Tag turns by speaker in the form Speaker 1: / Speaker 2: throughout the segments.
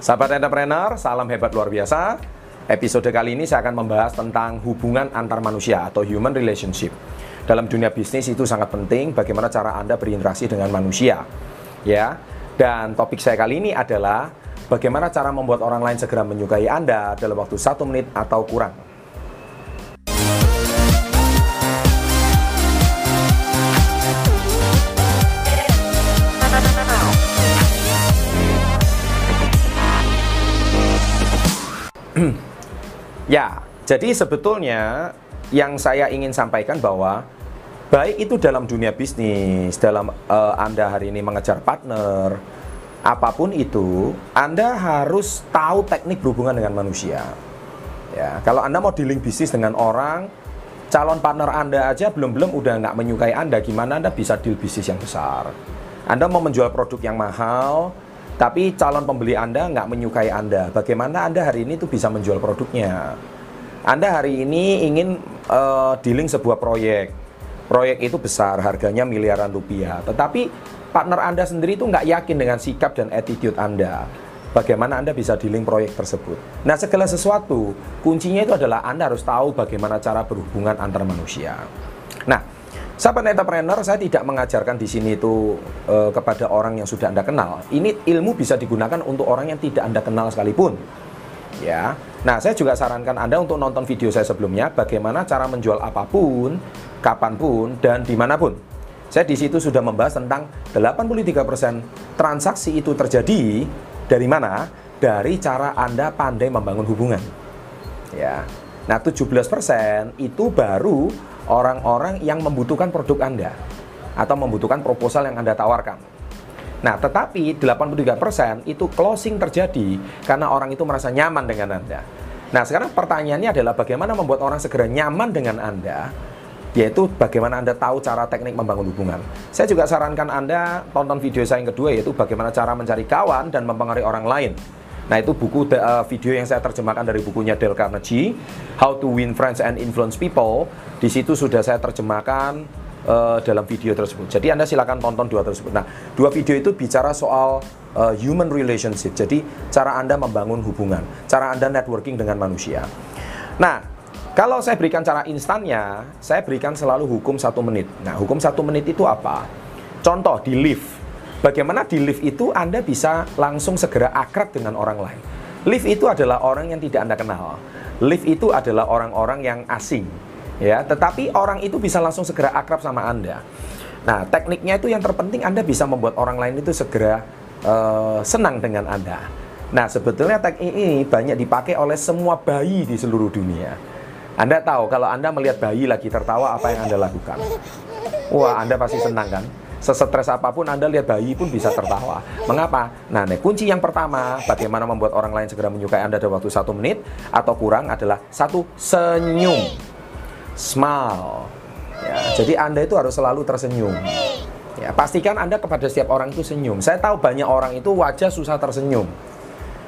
Speaker 1: Sahabat entrepreneur, salam hebat luar biasa. Episode kali ini saya akan membahas tentang hubungan antar manusia atau human relationship. Dalam dunia bisnis itu sangat penting bagaimana cara Anda berinteraksi dengan manusia. Ya. Dan topik saya kali ini adalah bagaimana cara membuat orang lain segera menyukai Anda dalam waktu satu menit atau kurang. ya, jadi sebetulnya yang saya ingin sampaikan bahwa baik itu dalam dunia bisnis, dalam uh, Anda hari ini mengejar partner, apa pun itu, Anda harus tahu teknik berhubungan dengan manusia. Ya, kalau Anda mau dealing bisnis dengan orang, calon partner Anda aja belum-belum udah nggak menyukai Anda, gimana Anda bisa deal bisnis yang besar? Anda mau menjual produk yang mahal, tapi calon pembeli Anda nggak menyukai Anda. Bagaimana Anda hari ini tuh bisa menjual produknya? Anda hari ini ingin uh, dealing sebuah proyek. Proyek itu besar, harganya miliaran rupiah. Tetapi partner Anda sendiri itu nggak yakin dengan sikap dan attitude Anda. Bagaimana Anda bisa dealing proyek tersebut? Nah, segala sesuatu, kuncinya itu adalah Anda harus tahu bagaimana cara berhubungan antar manusia. Nah, Sahabat entrepreneur, saya tidak mengajarkan di sini itu e, kepada orang yang sudah Anda kenal. Ini ilmu bisa digunakan untuk orang yang tidak Anda kenal sekalipun. Ya. Nah, saya juga sarankan Anda untuk nonton video saya sebelumnya bagaimana cara menjual apa pun, kapan pun dan di mana pun. Saya di situ sudah membahas tentang 83% transaksi itu terjadi dari mana? Dari cara Anda pandai membangun hubungan. Ya. Nah, 17% itu baru orang-orang yang membutuhkan produk Anda atau membutuhkan proposal yang Anda tawarkan. Nah, tetapi 83% itu closing terjadi karena orang itu merasa nyaman dengan Anda. Nah, sekarang pertanyaannya adalah bagaimana membuat orang segera nyaman dengan Anda, yaitu bagaimana Anda tahu cara teknik membangun hubungan. Saya juga sarankan Anda tonton video saya yang kedua, yaitu bagaimana cara mencari kawan dan mempengaruhi orang lain. Nah, itu buku uh, video yang saya terjemahkan dari bukunya Dale Carnegie, How to Win Friends and Influence People. Di situ sudah saya terjemahkan uh, dalam video tersebut. Jadi Anda silakan tonton dua tersebut. Nah, dua video itu bicara soal uh, human relationship. Jadi cara Anda membangun hubungan, cara Anda networking dengan manusia. Nah, kalau saya berikan cara instannya, saya berikan selalu hukum satu menit. Nah, hukum satu menit itu apa? Contoh di lift Bagaimana di lift itu Anda bisa langsung segera akrab dengan orang lain. Lift itu adalah orang yang tidak Anda kenal. Lift itu adalah orang-orang yang asing. Ya, tetapi orang itu bisa langsung segera akrab sama Anda. Nah, tekniknya itu yang terpenting Anda bisa membuat orang lain itu segera uh, senang dengan Anda. Nah, sebetulnya teknik ini banyak dipakai oleh semua bayi di seluruh dunia. Anda tahu kalau Anda melihat bayi lagi tertawa apa yang Anda lakukan? Wah, Anda pasti senang kan? Sesetres apa pun Anda lihat bayi pun bisa tertawa. Mengapa? Nah, nih, kunci yang pertama, bagaimana membuat orang lain segera menyukai Anda dalam waktu satu menit atau kurang adalah satu senyum, smile. Ya, jadi Anda itu harus selalu tersenyum. Ya, pastikan Anda kepada setiap orang itu senyum. Saya tahu banyak orang itu wajah susah tersenyum.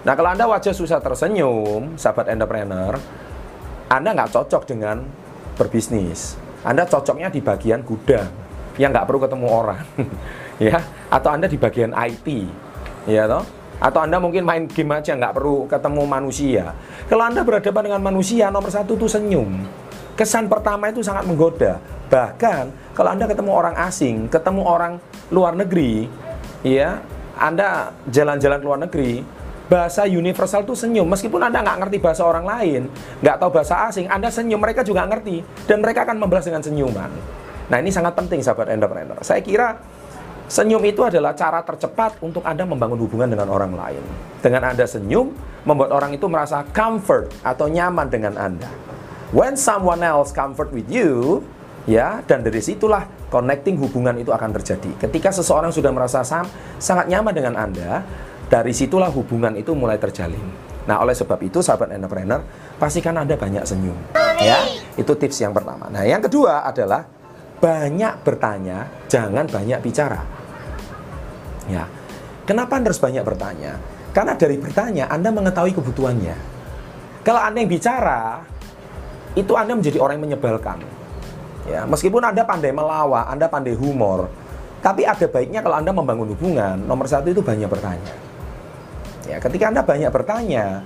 Speaker 1: Nah, kalau Anda wajah susah tersenyum, sahabat entrepreneur, Anda nggak cocok dengan berbisnis. Anda cocoknya di bagian gudang yang nggak perlu ketemu orang. Ya atau anda di bagian IT ya toh? Atau anda mungkin main game aja nggak perlu ketemu manusia. Kalau anda berhadapan dengan manusia nomor satu itu senyum. Kesan pertama itu sangat menggoda. Bahkan kalau anda ketemu orang asing ketemu orang luar negeri ya anda jalan-jalan luar negeri bahasa universal itu senyum. Meskipun anda nggak ngerti bahasa orang lain nggak tahu bahasa asing anda senyum mereka juga ngerti. Dan mereka akan membalas dengan senyuman Nah ini sangat penting sahabat entrepreneur. Saya kira senyum itu adalah cara tercepat untuk Anda membangun hubungan dengan orang lain. Dengan Anda senyum, membuat orang itu merasa comfort atau nyaman dengan Anda. When someone else comfort with you, ya, dan dari situlah connecting hubungan itu akan terjadi. Ketika seseorang sudah merasa sam, sangat nyaman dengan Anda, dari situlah hubungan itu mulai terjalin. Nah, oleh sebab itu sahabat entrepreneur, pastikan Anda banyak senyum. Ya, itu tips yang pertama. Nah, yang kedua adalah banyak bertanya, jangan banyak bicara. Ya. Kenapa Anda harus banyak bertanya? Karena dari bertanya Anda mengetahui kebutuhannya. Kalau Anda yang bicara, itu Anda menjadi orang yang menyebalkan. Ya, meskipun Anda pandai melawak, Anda pandai humor, tapi ada baiknya kalau Anda membangun hubungan, nomor satu itu banyak bertanya. Ya, ketika Anda banyak bertanya,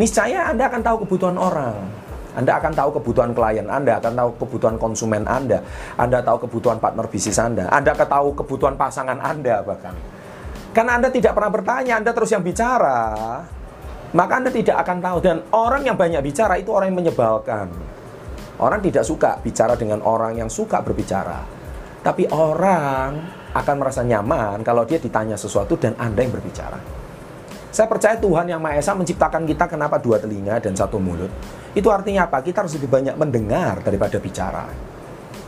Speaker 1: niscaya Anda akan tahu kebutuhan orang. Anda akan tahu kebutuhan klien Anda, akan tahu kebutuhan konsumen Anda, Anda tahu kebutuhan partner bisnis Anda, Anda akan tahu kebutuhan pasangan Anda bahkan. Karena Anda tidak pernah bertanya, Anda terus yang bicara, maka Anda tidak akan tahu. Dan orang yang banyak bicara itu orang yang menyebalkan. Orang tidak suka bicara dengan orang yang suka berbicara. Tapi orang akan merasa nyaman kalau dia ditanya sesuatu dan Anda yang berbicara. Saya percaya Tuhan yang Maha Esa menciptakan kita kenapa dua telinga dan satu mulut. Itu artinya apa? Kita harus lebih banyak mendengar daripada bicara.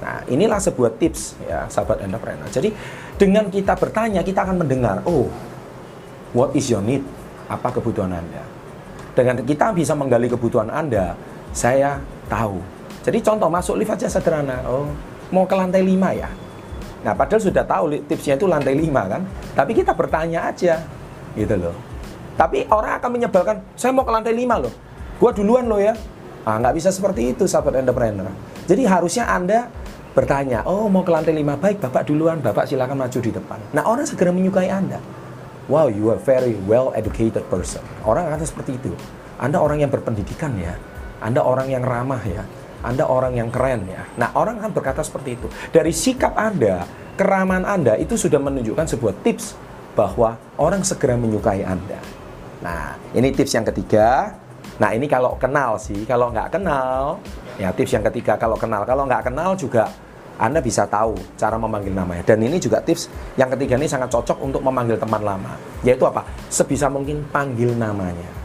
Speaker 1: Nah, inilah sebuah tips ya, sahabat entrepreneur. Jadi, dengan kita bertanya, kita akan mendengar, oh, what is your need? Apa kebutuhan Anda? Dengan kita bisa menggali kebutuhan Anda, saya tahu. Jadi contoh masuk lift aja sederhana. Oh, mau ke lantai 5 ya? Nah, padahal sudah tahu tipsnya itu lantai 5 kan? Tapi kita bertanya aja. Gitu loh. Tapi orang akan menyebalkan, saya mau ke lantai 5 loh. Gua duluan loh ya. Ah, nggak bisa seperti itu sahabat entrepreneur. Jadi harusnya Anda bertanya, oh mau ke lantai 5, baik Bapak duluan, Bapak silakan maju di depan. Nah orang segera menyukai Anda. Wow, you are very well educated person. Orang akan seperti itu. Anda orang yang berpendidikan ya. Anda orang yang ramah ya. Anda orang yang keren ya. Nah orang akan berkata seperti itu. Dari sikap Anda, keramaan Anda itu sudah menunjukkan sebuah tips bahwa orang segera menyukai Anda. Nah, ini tips yang ketiga. Nah, ini kalau kenal sih. Kalau nggak kenal, ya tips yang ketiga kalau kenal. Kalau nggak kenal juga Anda bisa tahu cara memanggil namanya. Dan ini juga tips yang ketiga ini sangat cocok untuk memanggil teman lama. Yaitu apa? Sebisa mungkin panggil namanya.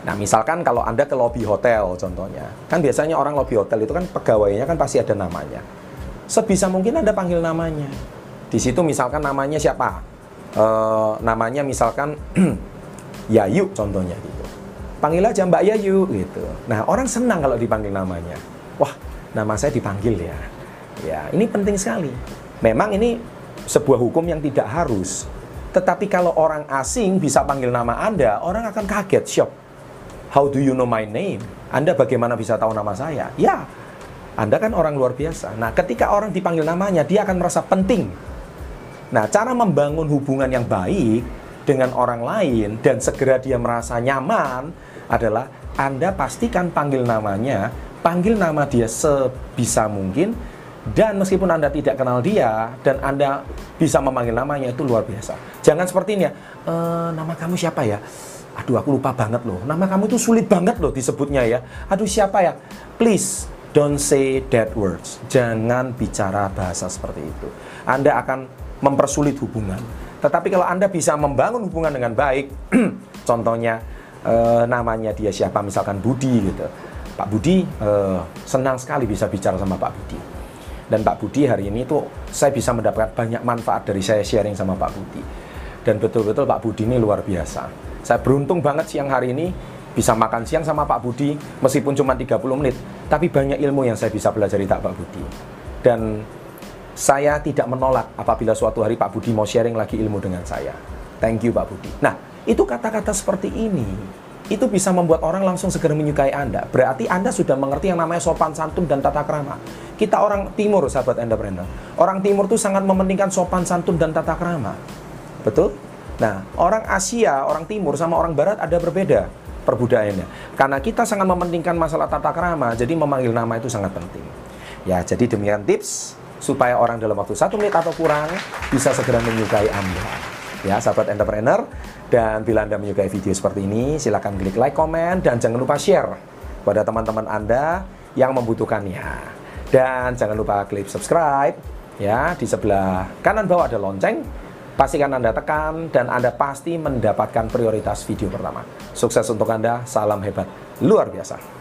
Speaker 1: Nah, misalkan kalau Anda ke lobby hotel contohnya. Kan biasanya orang lobby hotel itu kan pegawainya kan pasti ada namanya. Sebisa mungkin Anda panggil namanya. Di situ misalkan namanya siapa? Uh, namanya misalkan Yayu contohnya gitu. Panggil aja Mbak Yayu gitu. Nah, orang senang kalau dipanggil namanya. Wah, nama saya dipanggil ya. Ya, ini penting sekali. Memang ini sebuah hukum yang tidak harus. Tetapi kalau orang asing bisa panggil nama Anda, orang akan kaget, shock. How do you know my name? Anda bagaimana bisa tahu nama saya? Ya, Anda kan orang luar biasa. Nah, ketika orang dipanggil namanya, dia akan merasa penting Nah, cara membangun hubungan yang baik dengan orang lain dan segera dia merasa nyaman adalah Anda pastikan panggil namanya, panggil nama dia sebisa mungkin dan meskipun Anda tidak kenal dia dan Anda bisa memanggil namanya itu luar biasa. Jangan seperti ini ya, e, nama kamu siapa ya? Aduh aku lupa banget loh. Nama kamu itu sulit banget loh disebutnya ya. Aduh siapa ya? Please don't say that words. Jangan bicara bahasa seperti itu. Anda akan mempersulit hubungan. Tetapi kalau Anda bisa membangun hubungan dengan baik, contohnya eh, namanya dia siapa, misalkan Budi gitu. Pak Budi eh, senang sekali bisa bicara sama Pak Budi. Dan Pak Budi hari ini tuh saya bisa mendapatkan banyak manfaat dari saya sharing sama Pak Budi. Dan betul-betul Pak Budi ini luar biasa. Saya beruntung banget siang hari ini bisa makan siang sama Pak Budi meskipun cuma 30 menit, tapi banyak ilmu yang saya bisa pelajari tak Pak Budi. Dan saya tidak menolak apabila suatu hari Pak Budi mau sharing lagi ilmu dengan saya. Thank you Pak Budi. Nah, itu kata-kata seperti ini itu bisa membuat orang langsung segera menyukai Anda. Berarti Anda sudah mengerti yang namanya sopan santun dan tata krama. Kita orang timur, sahabat entrepreneur. Orang timur itu sangat mementingkan sopan santun dan tata krama. Betul? Nah, orang Asia, orang timur sama orang barat ada berbeda perbudayaannya. Karena kita sangat mementingkan masalah tata krama, jadi memanggil nama itu sangat penting. Ya, jadi demikian tips supaya orang dalam waktu satu menit atau kurang bisa segera menyukai Anda. Ya, sahabat entrepreneur. Dan bila Anda menyukai video seperti ini, silahkan klik like, komen, dan jangan lupa share pada teman-teman Anda yang membutuhkannya. Dan jangan lupa klik subscribe ya di sebelah kanan bawah ada lonceng. Pastikan Anda tekan dan Anda pasti mendapatkan prioritas video pertama. Sukses untuk Anda, salam hebat luar biasa.